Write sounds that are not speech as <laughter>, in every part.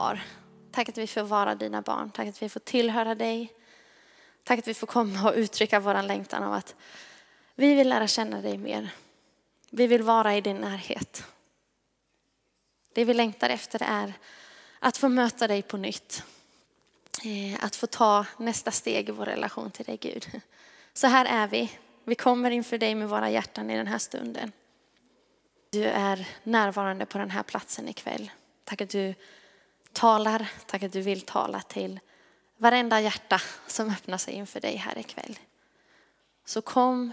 har. Tack att vi får vara dina barn. Tack att vi får tillhöra dig. Tack att vi får komma och uttrycka vår längtan av att vi vill lära känna dig mer. Vi vill vara i din närhet. Det vi längtar efter är att få möta dig på nytt. Eh, att få ta nästa steg i vår relation till dig Gud. Så här är vi. Vi kommer inför dig med våra hjärtan i den här stunden. Du är närvarande på den här platsen ikväll. Tack att du talar, tack att du vill tala till varenda hjärta som öppnar sig inför dig här ikväll. Så kom,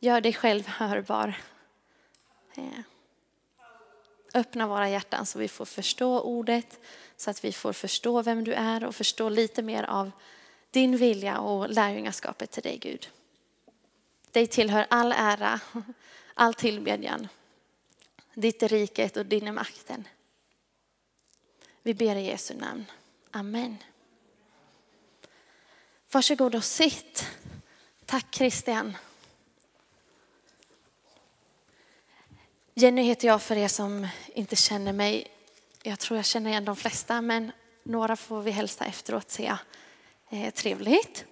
gör dig själv hörbar. Eh, öppna våra hjärtan så vi får förstå ordet, så att vi får förstå vem du är och förstå lite mer av din vilja och lärjungaskapet till dig Gud. Dig tillhör all ära, all tillbedjan. Ditt är riket och din är makten. Vi ber i Jesu namn. Amen. Varsågod och sitt. Tack Christian. Jenny heter jag för er som inte känner mig. Jag tror jag känner igen de flesta, men några får vi hälsa efteråt ser jag. Eh, trevligt.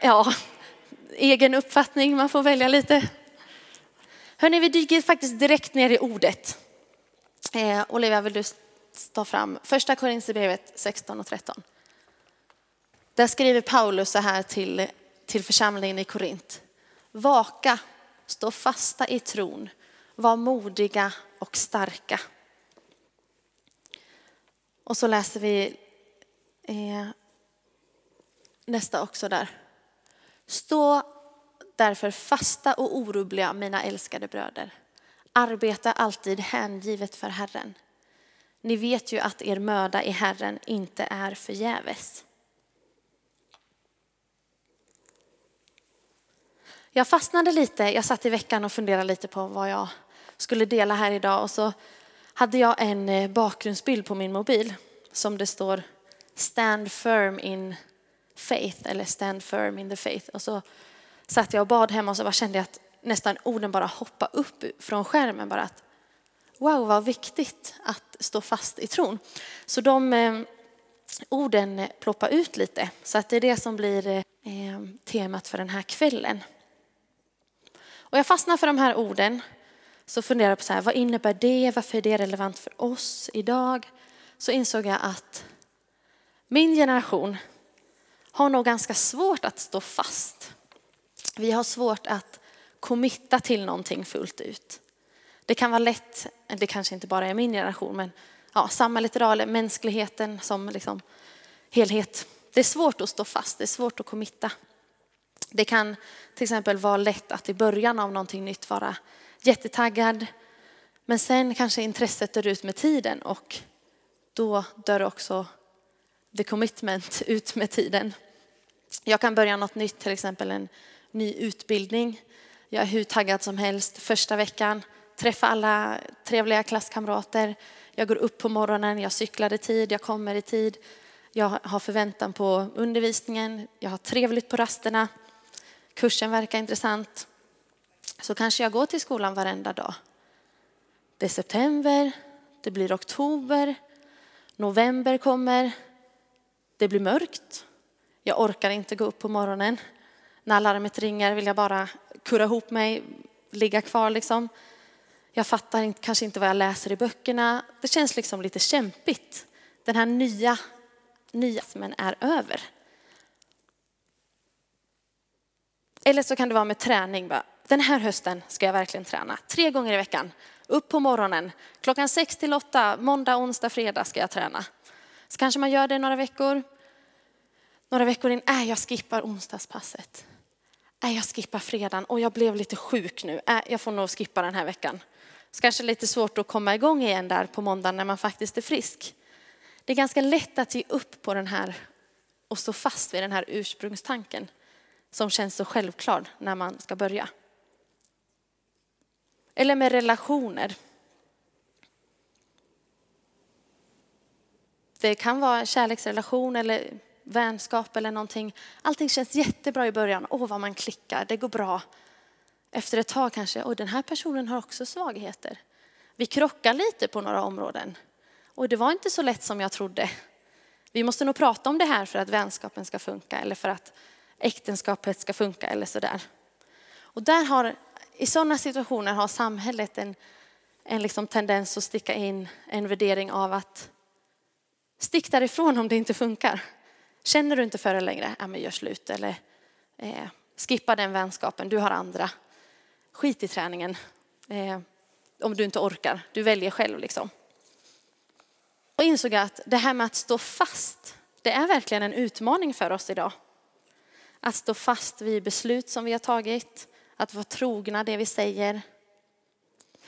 Ja, egen uppfattning, man får välja lite. Hörni, vi dyker faktiskt direkt ner i ordet. Eh, Olivia, vill du ta fram första Korinthierbrevet 16 och 13? Där skriver Paulus så här till, till församlingen i Korint. Vaka, stå fasta i tron, var modiga och starka. Och så läser vi eh, nästa också där. Stå därför fasta och orubbliga, mina älskade bröder. Arbeta alltid hängivet för Herren. Ni vet ju att er möda i Herren inte är förgäves. Jag fastnade lite, jag satt i veckan och funderade lite på vad jag skulle dela här idag och så hade jag en eh, bakgrundsbild på min mobil som det står Stand firm in faith eller Stand firm in the faith. Och så satt jag och bad hemma och så bara kände jag att nästan orden bara hoppade upp från skärmen. Bara att, wow, vad viktigt att stå fast i tron. Så de eh, orden ploppar ut lite. Så att det är det som blir eh, temat för den här kvällen. Och jag fastnar för de här orden. Så funderar jag på så här, vad innebär det? Varför är det relevant för oss idag? Så insåg jag att min generation har nog ganska svårt att stå fast. Vi har svårt att committa till någonting fullt ut. Det kan vara lätt, det kanske inte bara är min generation, men ja, samhället idag, eller mänskligheten som liksom helhet. Det är svårt att stå fast, det är svårt att committa. Det kan till exempel vara lätt att i början av någonting nytt vara jättetaggad, men sen kanske intresset dör ut med tiden och då dör också the commitment <laughs> ut med tiden. Jag kan börja något nytt, till exempel en ny utbildning. Jag är hur taggad som helst första veckan, träffa alla trevliga klasskamrater. Jag går upp på morgonen, jag cyklar i tid, jag kommer i tid. Jag har förväntan på undervisningen, jag har trevligt på rasterna. Kursen verkar intressant. Så kanske jag går till skolan varenda dag. Det är september, det blir oktober, november kommer, det blir mörkt. Jag orkar inte gå upp på morgonen. När larmet ringer vill jag bara kurra ihop mig, ligga kvar liksom. Jag fattar kanske inte vad jag läser i böckerna. Det känns liksom lite kämpigt. Den här nya, nya men är över. Eller så kan det vara med träning. Den här hösten ska jag verkligen träna. Tre gånger i veckan. Upp på morgonen. Klockan sex till åtta, måndag, onsdag, fredag ska jag träna. Så kanske man gör det några veckor. Några veckor in, äh, jag skippar onsdagspasset nej jag skippar fredagen och jag blev lite sjuk nu. Äh, jag får nog skippa den här veckan. Så kanske lite svårt att komma igång igen där på måndagen när man faktiskt är frisk. Det är ganska lätt att ge upp på den här och stå fast vid den här ursprungstanken som känns så självklar när man ska börja. Eller med relationer. Det kan vara en kärleksrelation eller vänskap eller någonting. Allting känns jättebra i början. Åh, vad man klickar, det går bra. Efter ett tag kanske, Och den här personen har också svagheter. Vi krockar lite på några områden. Och det var inte så lätt som jag trodde. Vi måste nog prata om det här för att vänskapen ska funka eller för att äktenskapet ska funka eller sådär. Och där har, i sådana situationer har samhället en, en liksom tendens att sticka in en värdering av att stick därifrån om det inte funkar. Känner du inte för det längre, ja men gör slut eller eh, skippa den vänskapen, du har andra. Skit i träningen eh, om du inte orkar, du väljer själv liksom. Och insåg att det här med att stå fast, det är verkligen en utmaning för oss idag. Att stå fast vid beslut som vi har tagit, att vara trogna det vi säger.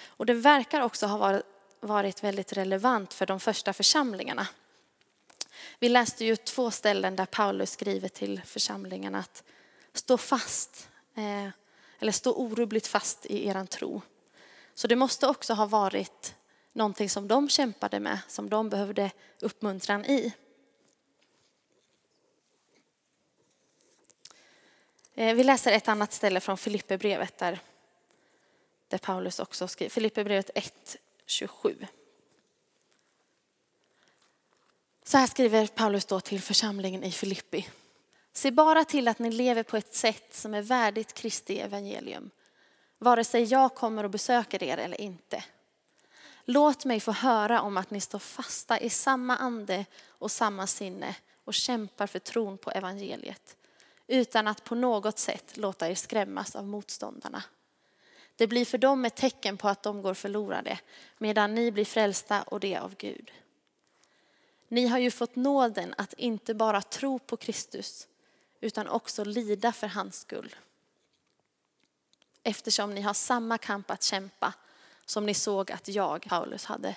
Och det verkar också ha varit väldigt relevant för de första församlingarna. Vi läste ju två ställen där Paulus skriver till församlingen att stå fast, eh, eller stå orubbligt fast i eran tro. Så det måste också ha varit någonting som de kämpade med, som de behövde uppmuntran i. Eh, vi läser ett annat ställe från Filipperbrevet där, där Paulus också skriver, Filipperbrevet 1, 27. Så här skriver Paulus då till församlingen i Filippi. Se bara till att ni lever på ett sätt som är värdigt Kristi evangelium. Vare sig jag kommer och besöker er eller inte. Låt mig få höra om att ni står fasta i samma ande och samma sinne och kämpar för tron på evangeliet utan att på något sätt låta er skrämmas av motståndarna. Det blir för dem ett tecken på att de går förlorade medan ni blir frälsta och det av Gud. Ni har ju fått nåden att inte bara tro på Kristus utan också lida för hans skull. Eftersom ni har samma kamp att kämpa som ni såg att jag, Paulus, hade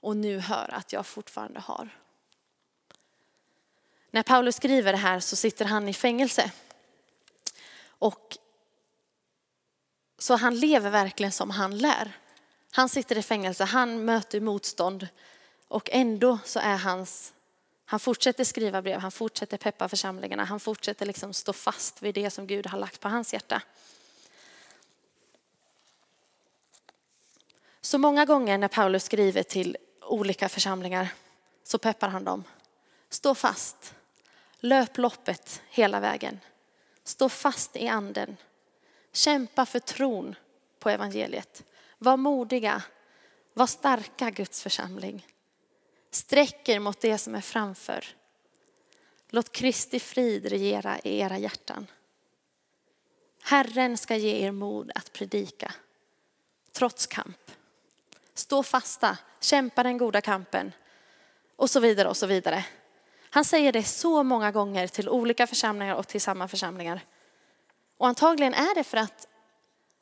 och nu hör att jag fortfarande har. När Paulus skriver det här så sitter han i fängelse. Och så han lever verkligen som han lär. Han sitter i fängelse, han möter motstånd och ändå så är hans, han fortsätter skriva brev, han fortsätter peppa församlingarna, han fortsätter liksom stå fast vid det som Gud har lagt på hans hjärta. Så många gånger när Paulus skriver till olika församlingar så peppar han dem. Stå fast. Löp loppet hela vägen. Stå fast i anden. Kämpa för tron på evangeliet. Var modiga. Var starka Guds församling. Sträck er mot det som är framför. Låt Kristi frid regera i era hjärtan. Herren ska ge er mod att predika, trots kamp. Stå fasta, kämpa den goda kampen och så vidare och så vidare. Han säger det så många gånger till olika församlingar och till samma församlingar. Och antagligen är det för att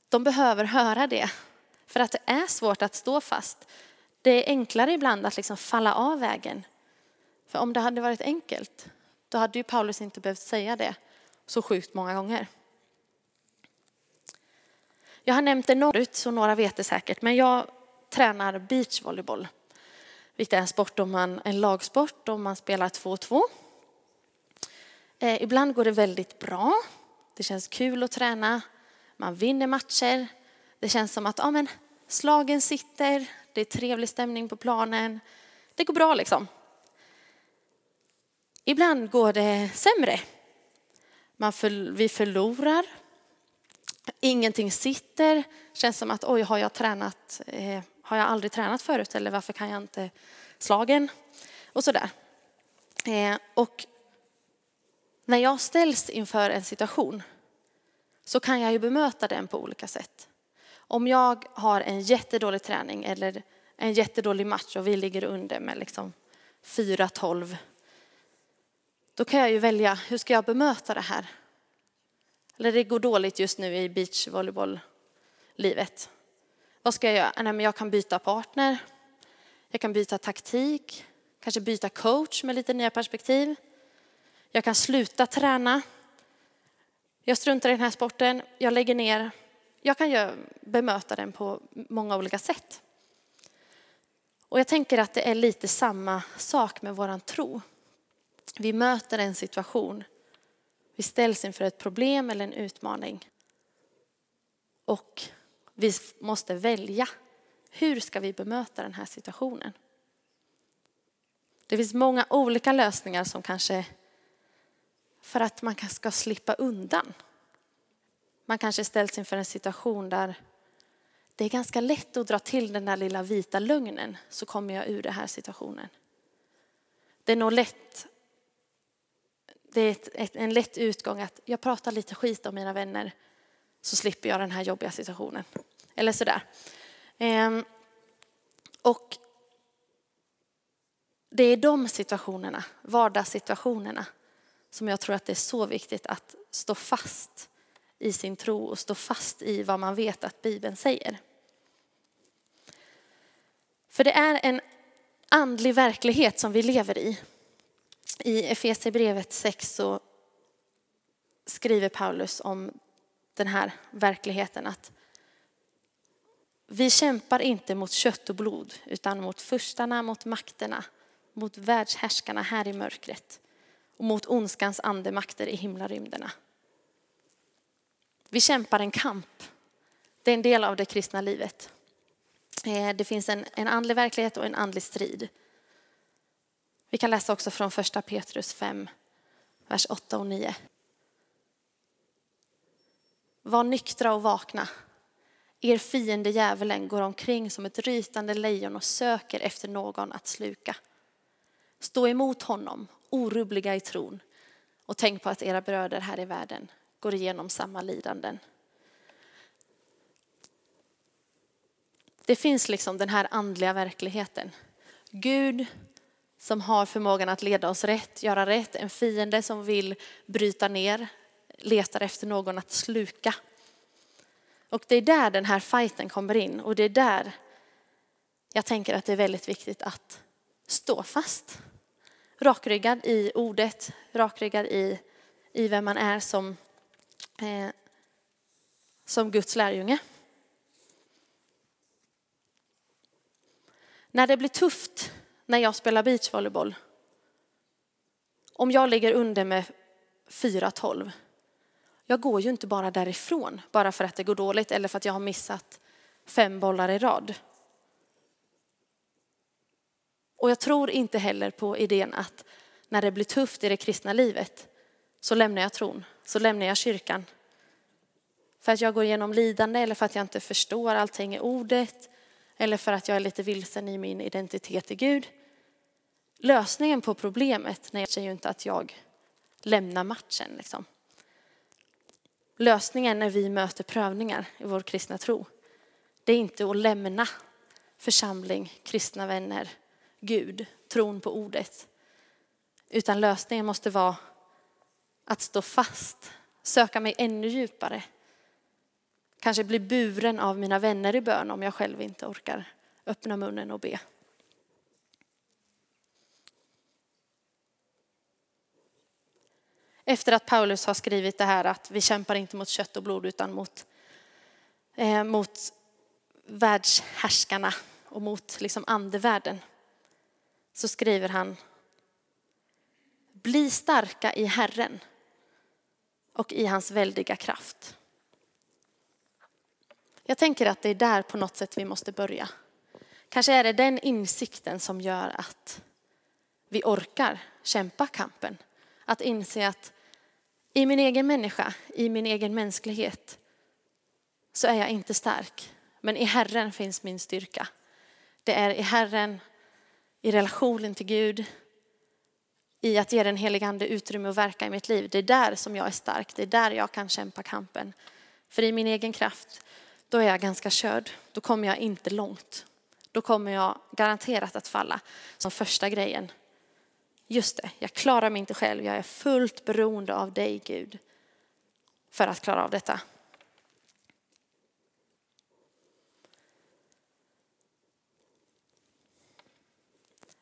de behöver höra det. För att det är svårt att stå fast. Det är enklare ibland att liksom falla av vägen. För om det hade varit enkelt, då hade ju Paulus inte behövt säga det så sjukt många gånger. Jag har nämnt det norrut, så några vet det säkert, men jag tränar beachvolleyboll. Vilket är en sport om man, en lagsport om man spelar 2-2. Eh, ibland går det väldigt bra. Det känns kul att träna. Man vinner matcher. Det känns som att ja, men, slagen sitter, det är trevlig stämning på planen. Det går bra liksom. Ibland går det sämre. Man för, vi förlorar. Ingenting sitter. Känns som att oj, har jag tränat eh, har jag aldrig tränat förut eller varför kan jag inte slagen? Och sådär. Eh, och när jag ställs inför en situation så kan jag ju bemöta den på olika sätt. Om jag har en jättedålig träning eller en jättedålig match och vi ligger under med liksom 4-12 då kan jag ju välja, hur ska jag bemöta det här? Eller det går dåligt just nu i beachvolleybolllivet. Vad ska jag göra? Nej, men jag kan byta partner. Jag kan byta taktik. Kanske byta coach med lite nya perspektiv. Jag kan sluta träna. Jag struntar i den här sporten. Jag lägger ner. Jag kan bemöta den på många olika sätt. Och jag tänker att det är lite samma sak med våran tro. Vi möter en situation. Vi ställs inför ett problem eller en utmaning. Och vi måste välja Hur ska vi bemöta den här situationen? Det finns många olika lösningar som kanske för att man ska slippa undan. Man kanske ställs inför en situation där det är ganska lätt att dra till den där lilla vita lögnen så kommer jag ur den här situationen. Det är nog lätt, det är ett, ett, en lätt utgång att jag pratar lite skit om mina vänner så slipper jag den här jobbiga situationen. Eller sådär. Ehm, och det är de situationerna, vardagssituationerna, som jag tror att det är så viktigt att stå fast i sin tro och stå fast i vad man vet att Bibeln säger. För det är en andlig verklighet som vi lever i. I Efesierbrevet 6 så skriver Paulus om den här verkligheten att vi kämpar inte mot kött och blod utan mot förstarna, mot makterna, mot världshärskarna här i mörkret och mot ondskans andemakter i himlarymderna. Vi kämpar en kamp. Det är en del av det kristna livet. Eh, det finns en, en andlig verklighet och en andlig strid. Vi kan läsa också från första Petrus 5, vers 8 och 9. Var nyktra och vakna. Er fiende djävulen går omkring som ett rytande lejon och söker efter någon att sluka. Stå emot honom, orubbliga i tron och tänk på att era bröder här i världen går igenom samma lidanden. Det finns liksom den här andliga verkligheten. Gud som har förmågan att leda oss rätt, göra rätt. En fiende som vill bryta ner, letar efter någon att sluka. Och det är där den här fighten kommer in och det är där jag tänker att det är väldigt viktigt att stå fast. Rakryggad i ordet, rakryggad i, i vem man är som, eh, som Guds lärjunge. När det blir tufft när jag spelar beachvolleyboll, om jag ligger under med 4-12, jag går ju inte bara därifrån bara för att det går dåligt eller för att jag har missat fem bollar i rad. Och jag tror inte heller på idén att när det blir tufft i det kristna livet så lämnar jag tron, så lämnar jag kyrkan. För att jag går igenom lidande eller för att jag inte förstår allting i ordet eller för att jag är lite vilsen i min identitet i Gud. Lösningen på problemet är ju inte att jag lämnar matchen. Liksom. Lösningen när vi möter prövningar i vår kristna tro, det är inte att lämna församling, kristna vänner, Gud, tron på ordet. Utan lösningen måste vara att stå fast, söka mig ännu djupare. Kanske bli buren av mina vänner i bön om jag själv inte orkar öppna munnen och be. Efter att Paulus har skrivit det här att vi kämpar inte mot kött och blod utan mot, eh, mot världshärskarna och mot liksom andevärlden. Så skriver han, bli starka i Herren och i hans väldiga kraft. Jag tänker att det är där på något sätt vi måste börja. Kanske är det den insikten som gör att vi orkar kämpa kampen. Att inse att i min egen människa, i min egen mänsklighet så är jag inte stark. Men i Herren finns min styrka. Det är i Herren, i relationen till Gud, i att ge den helige ande utrymme att verka i mitt liv. Det är där som jag är stark. Det är där jag kan kämpa kampen. För i min egen kraft, då är jag ganska körd. Då kommer jag inte långt. Då kommer jag garanterat att falla. Som första grejen, Just det, jag klarar mig inte själv. Jag är fullt beroende av dig Gud för att klara av detta.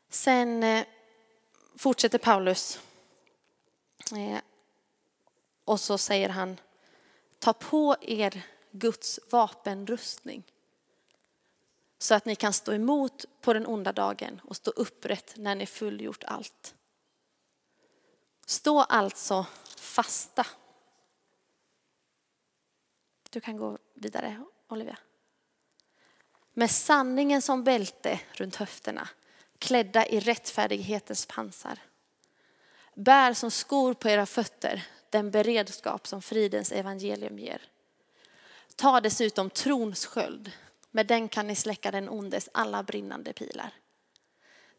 Sen eh, fortsätter Paulus eh, och så säger han, ta på er Guds vapenrustning så att ni kan stå emot på den onda dagen och stå upprätt när ni fullgjort allt. Stå alltså fasta. Du kan gå vidare, Olivia. med sanningen som bälte runt höfterna, klädda i rättfärdighetens pansar. Bär som skor på era fötter den beredskap som fridens evangelium ger. Ta dessutom trons sköld, med den kan ni släcka den ondes alla brinnande pilar.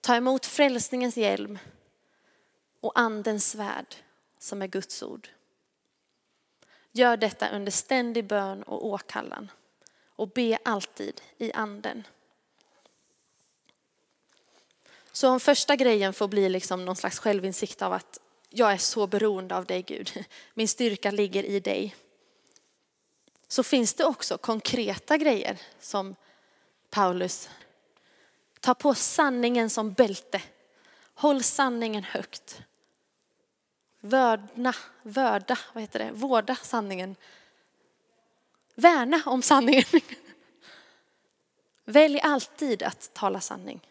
Ta emot frälsningens hjälm och andens svärd som är Guds ord. Gör detta under ständig bön och åkallan och be alltid i anden. Så om första grejen får bli liksom någon slags självinsikt av att jag är så beroende av dig Gud, <laughs> min styrka ligger i dig. Så finns det också konkreta grejer som Paulus tar på sanningen som bälte. Håll sanningen högt. Vördna, vörda, vad heter det, vårda sanningen. Värna om sanningen. <laughs> Välj alltid att tala sanning.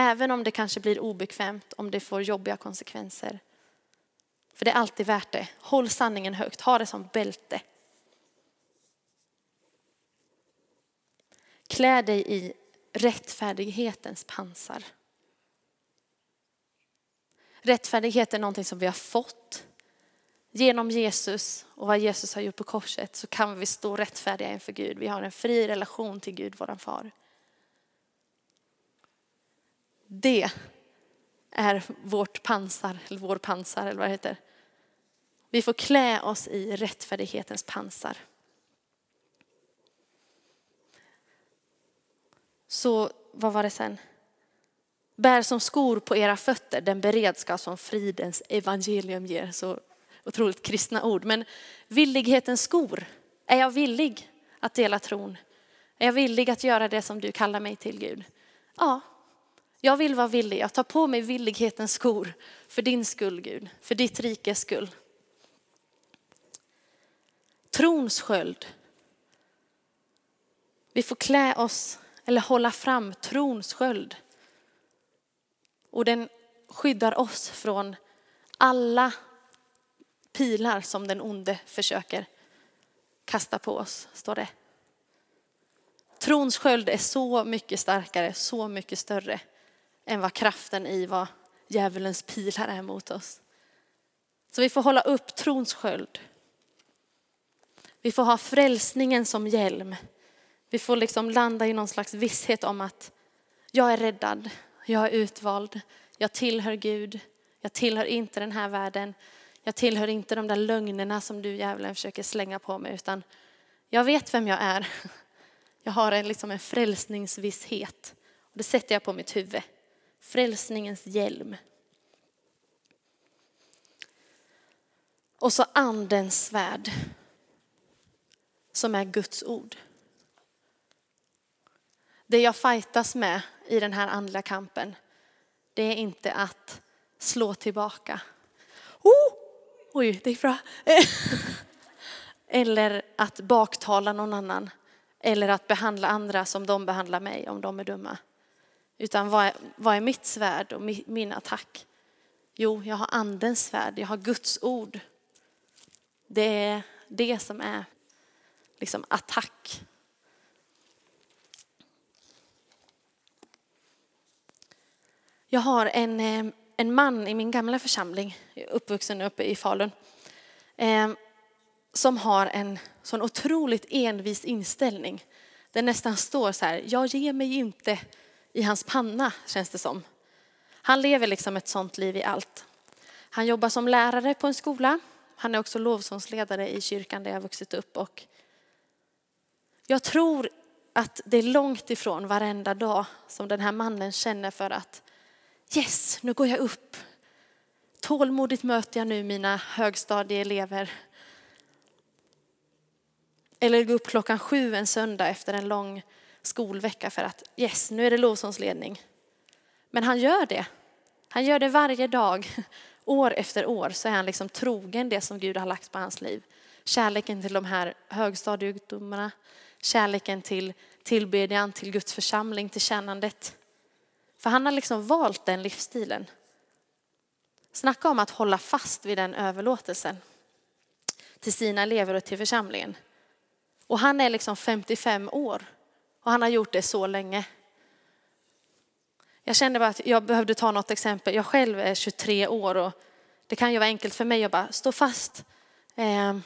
Även om det kanske blir obekvämt, om det får jobbiga konsekvenser. För det är alltid värt det. Håll sanningen högt, ha det som bälte. Klä dig i rättfärdighetens pansar. Rättfärdighet är någonting som vi har fått. Genom Jesus och vad Jesus har gjort på korset så kan vi stå rättfärdiga inför Gud. Vi har en fri relation till Gud, våran far. Det är vårt pansar, eller vår pansar eller vad det heter. Vi får klä oss i rättfärdighetens pansar. Så vad var det sen? Bär som skor på era fötter den beredskap som fridens evangelium ger. Så otroligt kristna ord. Men villighetens skor. Är jag villig att dela tron? Är jag villig att göra det som du kallar mig till Gud? Ja, jag vill vara villig. Jag tar på mig villighetens skor för din skull Gud, för ditt rikes skull. Trons sköld. Vi får klä oss eller hålla fram trons sköld. Och den skyddar oss från alla pilar som den onde försöker kasta på oss, står det. Trons sköld är så mycket starkare, så mycket större än vad kraften i vad djävulens pilar är mot oss. Så vi får hålla upp trons sköld. Vi får ha frälsningen som hjälm. Vi får liksom landa i någon slags visshet om att jag är räddad, jag är utvald, jag tillhör Gud, jag tillhör inte den här världen, jag tillhör inte de där lögnerna som du djävulen försöker slänga på mig, utan jag vet vem jag är. Jag har en, liksom en frälsningsvisshet. Och det sätter jag på mitt huvud. Frälsningens hjälm. Och så andens svärd. Som är Guds ord. Det jag fightas med i den här andliga kampen, det är inte att slå tillbaka. Oh! Oj, det gick bra. <laughs> Eller att baktala någon annan. Eller att behandla andra som de behandlar mig om de är dumma. Utan vad är, vad är mitt svärd och min attack? Jo, jag har andens svärd, jag har Guds ord. Det är det som är liksom attack. Jag har en, eh, en man i min gamla församling, uppvuxen uppe i Falun, eh, som har en sån otroligt envis inställning. Det nästan står så här, jag ger mig inte i hans panna känns det som. Han lever liksom ett sånt liv i allt. Han jobbar som lärare på en skola. Han är också lovsångsledare i kyrkan där jag vuxit upp. Och jag tror att det är långt ifrån varenda dag som den här mannen känner för att yes, nu går jag upp. Tålmodigt möter jag nu mina högstadieelever. Eller gå upp klockan sju en söndag efter en lång skolvecka för att yes, nu är det lovsångsledning. Men han gör det. Han gör det varje dag. <laughs> År efter år så är han liksom trogen det som Gud har lagt på hans liv. Kärleken till de här högstadieungdomarna, kärleken till tillbedjan, till Guds församling, till tjänandet. För han har liksom valt den livsstilen. Snacka om att hålla fast vid den överlåtelsen till sina elever och till församlingen. Och han är liksom 55 år och han har gjort det så länge. Jag kände bara att jag behövde ta något exempel. Jag själv är 23 år och det kan ju vara enkelt för mig att bara stå fast. Ehm.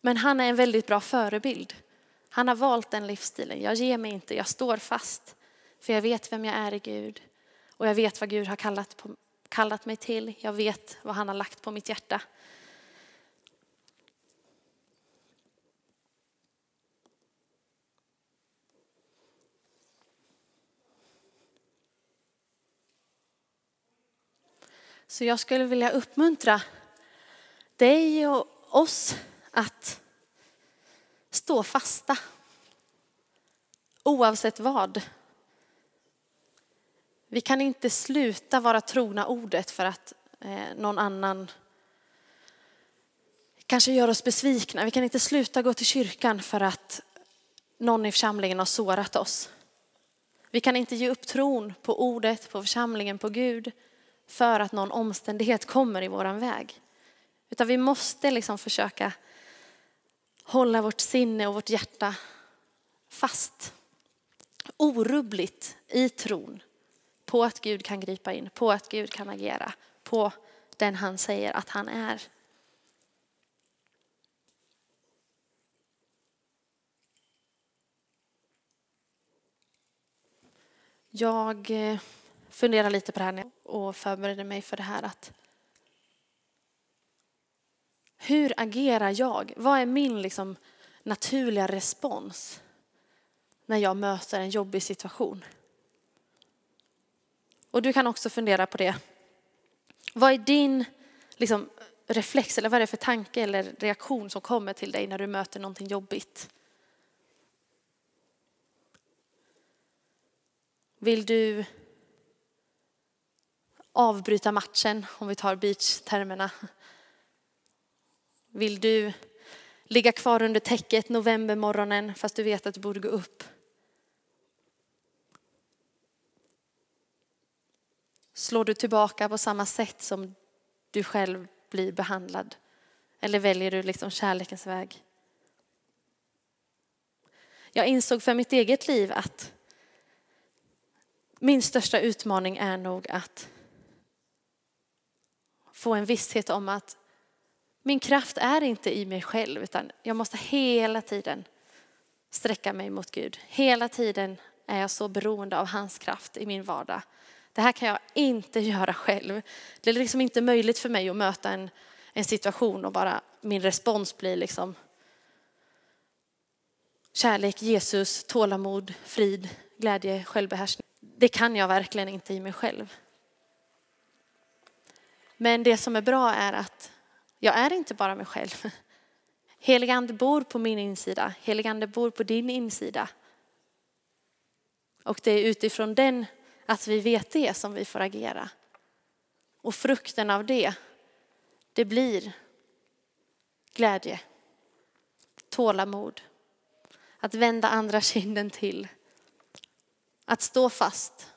Men han är en väldigt bra förebild. Han har valt den livsstilen. Jag ger mig inte, jag står fast. För jag vet vem jag är i Gud. Och jag vet vad Gud har kallat, på, kallat mig till. Jag vet vad han har lagt på mitt hjärta. Så jag skulle vilja uppmuntra dig och oss att stå fasta. Oavsett vad. Vi kan inte sluta vara trogna ordet för att eh, någon annan kanske gör oss besvikna. Vi kan inte sluta gå till kyrkan för att någon i församlingen har sårat oss. Vi kan inte ge upp tron på ordet, på församlingen, på Gud för att någon omständighet kommer i våran väg. Utan vi måste liksom försöka hålla vårt sinne och vårt hjärta fast. Orubbligt i tron på att Gud kan gripa in, på att Gud kan agera, på den han säger att han är. Jag eh, funderade lite på det här och förberedde mig för det här att hur agerar jag? Vad är min liksom naturliga respons när jag möter en jobbig situation? Och du kan också fundera på det. Vad är din liksom, reflex eller vad är det för tanke eller reaktion som kommer till dig när du möter någonting jobbigt? Vill du avbryta matchen, om vi tar beach-termerna? Vill du ligga kvar under täcket novembermorgonen fast du vet att du borde gå upp? Slår du tillbaka på samma sätt som du själv blir behandlad? Eller väljer du liksom kärlekens väg? Jag insåg för mitt eget liv att min största utmaning är nog att få en visshet om att min kraft är inte i mig själv utan jag måste hela tiden sträcka mig mot Gud. Hela tiden är jag så beroende av hans kraft i min vardag. Det här kan jag inte <laughs> göra själv. Det är liksom inte möjligt för mig att möta en, en situation och bara min respons blir liksom kärlek, Jesus, tålamod, frid, glädje, självbehärskning. Det kan jag verkligen inte i mig själv. Men det som är bra är att jag är inte bara mig själv. <laughs> Heligande bor på min insida. Heligande bor på din insida. Och det är utifrån den, att vi vet det, som vi får agera. Och frukten av det, det blir glädje, tålamod, att vända andra kinden till, att stå fast,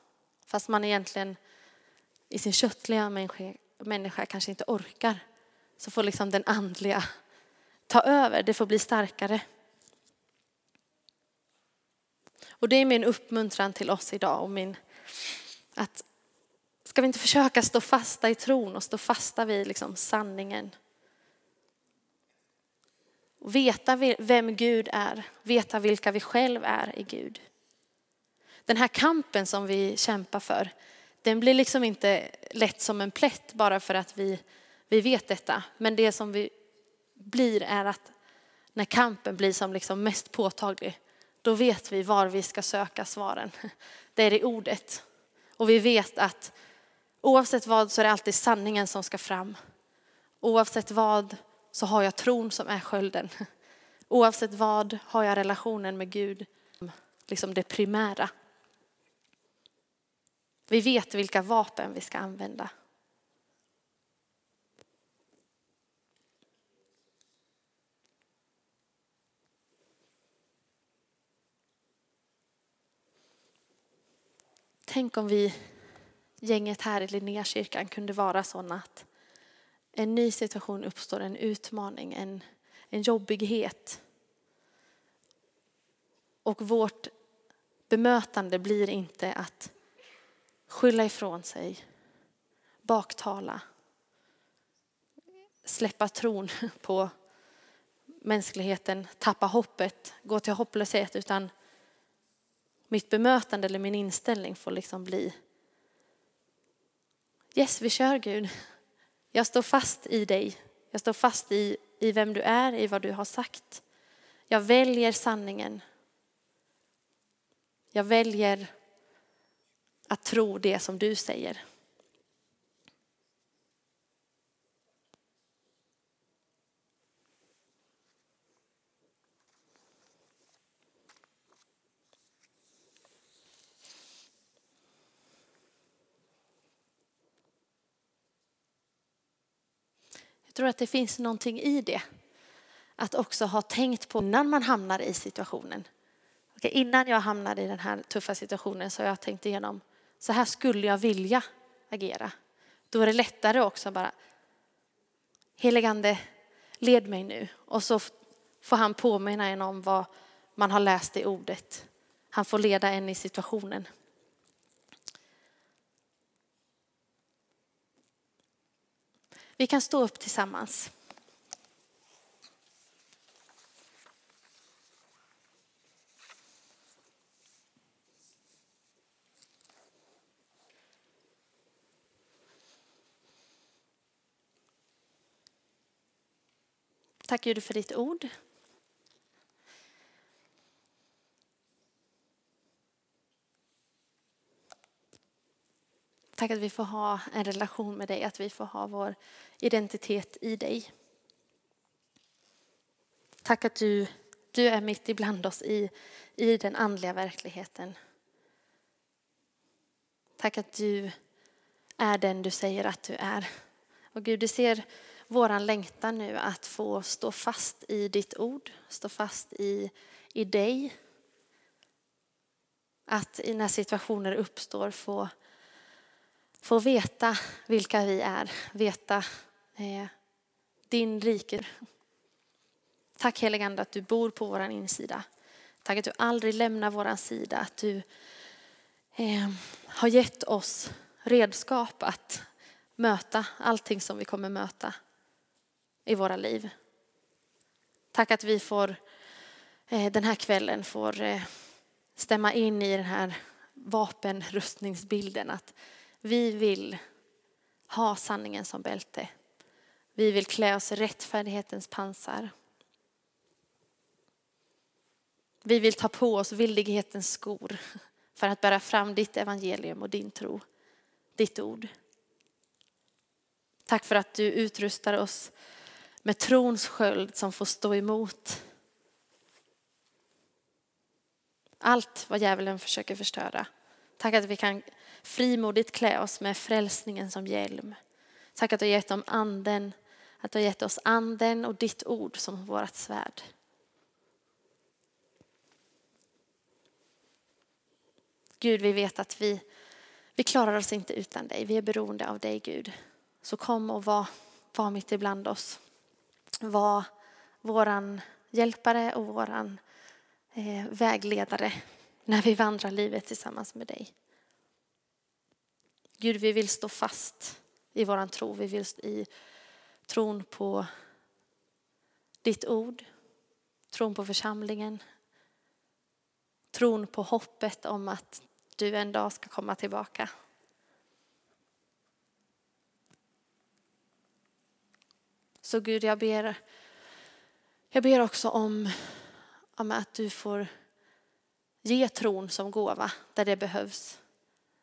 fast man egentligen i sin köttliga människa, människa kanske inte orkar så får liksom den andliga ta över, det får bli starkare. Och det är min uppmuntran till oss idag och min, att ska vi inte försöka stå fasta i tron och stå fasta vid liksom sanningen. Veta vem Gud är, veta vilka vi själv är i Gud. Den här kampen som vi kämpar för, den blir liksom inte lätt som en plätt bara för att vi vi vet detta, men det som vi blir är att när kampen blir som liksom mest påtaglig, då vet vi var vi ska söka svaren. Det är i ordet. Och vi vet att oavsett vad så är det alltid sanningen som ska fram. Oavsett vad så har jag tron som är skölden. Oavsett vad har jag relationen med Gud, liksom det primära. Vi vet vilka vapen vi ska använda. Tänk om vi, gänget här i Linnéakyrkan, kunde vara sådana att en ny situation uppstår, en utmaning, en, en jobbighet. Och vårt bemötande blir inte att skylla ifrån sig, baktala, släppa tron <laughs> på mänskligheten, tappa hoppet, gå till hopplöshet, utan mitt bemötande eller min inställning får liksom bli Yes, vi kör Gud. Jag står fast i dig. Jag står fast i, i vem du är, i vad du har sagt. Jag väljer sanningen. Jag väljer att tro det som du säger. Jag tror att det finns någonting i det. Att också ha tänkt på innan man hamnar i situationen. Okej, innan jag hamnade i den här tuffa situationen så har jag tänkt igenom, så här skulle jag vilja agera. Då är det lättare också bara, heligande, led mig nu. Och så får han påminna en om vad man har läst i ordet. Han får leda en i situationen. Vi kan stå upp tillsammans. Tack Gud för ditt ord. Tack att vi får ha en relation med dig, att vi får ha vår identitet i dig. Tack att du, du är mitt ibland oss i, i den andliga verkligheten. Tack att du är den du säger att du är. Och Gud, du ser våran längtan nu att få stå fast i ditt ord, stå fast i, i dig. Att i när situationer uppstår få få veta vilka vi är, veta eh, din rike. Tack heligande att du bor på vår insida. Tack att du aldrig lämnar vår sida, att du eh, har gett oss redskap att möta allting som vi kommer möta i våra liv. Tack att vi får eh, den här kvällen får eh, stämma in i den här vapenrustningsbilden. Att vi vill ha sanningen som bälte. Vi vill klä oss i rättfärdighetens pansar. Vi vill ta på oss villighetens skor för att bära fram ditt evangelium och din tro, ditt ord. Tack för att du utrustar oss med trons sköld som får stå emot allt vad djävulen försöker förstöra. Tack att vi kan frimodigt klä oss med frälsningen som hjälm. Tack att du har gett, dem anden, att du har gett oss anden och ditt ord som vårt svärd. Gud, vi vet att vi, vi klarar oss inte utan dig. Vi är beroende av dig, Gud. Så kom och var, var mitt ibland oss. Var våran hjälpare och våran eh, vägledare när vi vandrar livet tillsammans med dig. Gud, vi vill stå fast i våran tro. Vi vill i tron på ditt ord, tron på församlingen, tron på hoppet om att du en dag ska komma tillbaka. Så Gud, jag ber, jag ber också om, om att du får ge tron som gåva där det behövs.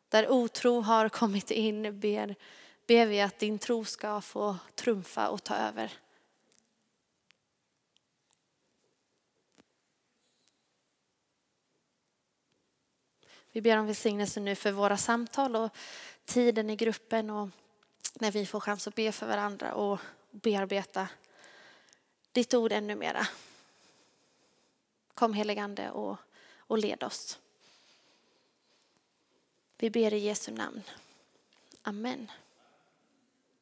Där otro har kommit in ber, ber vi att din tro ska få trumfa och ta över. Vi ber om välsignelse nu för våra samtal och tiden i gruppen och när vi får chans att be för varandra och bearbeta ditt ord ännu mera. Kom heligande och, och led oss. Vi ber i Jesu namn. Amen.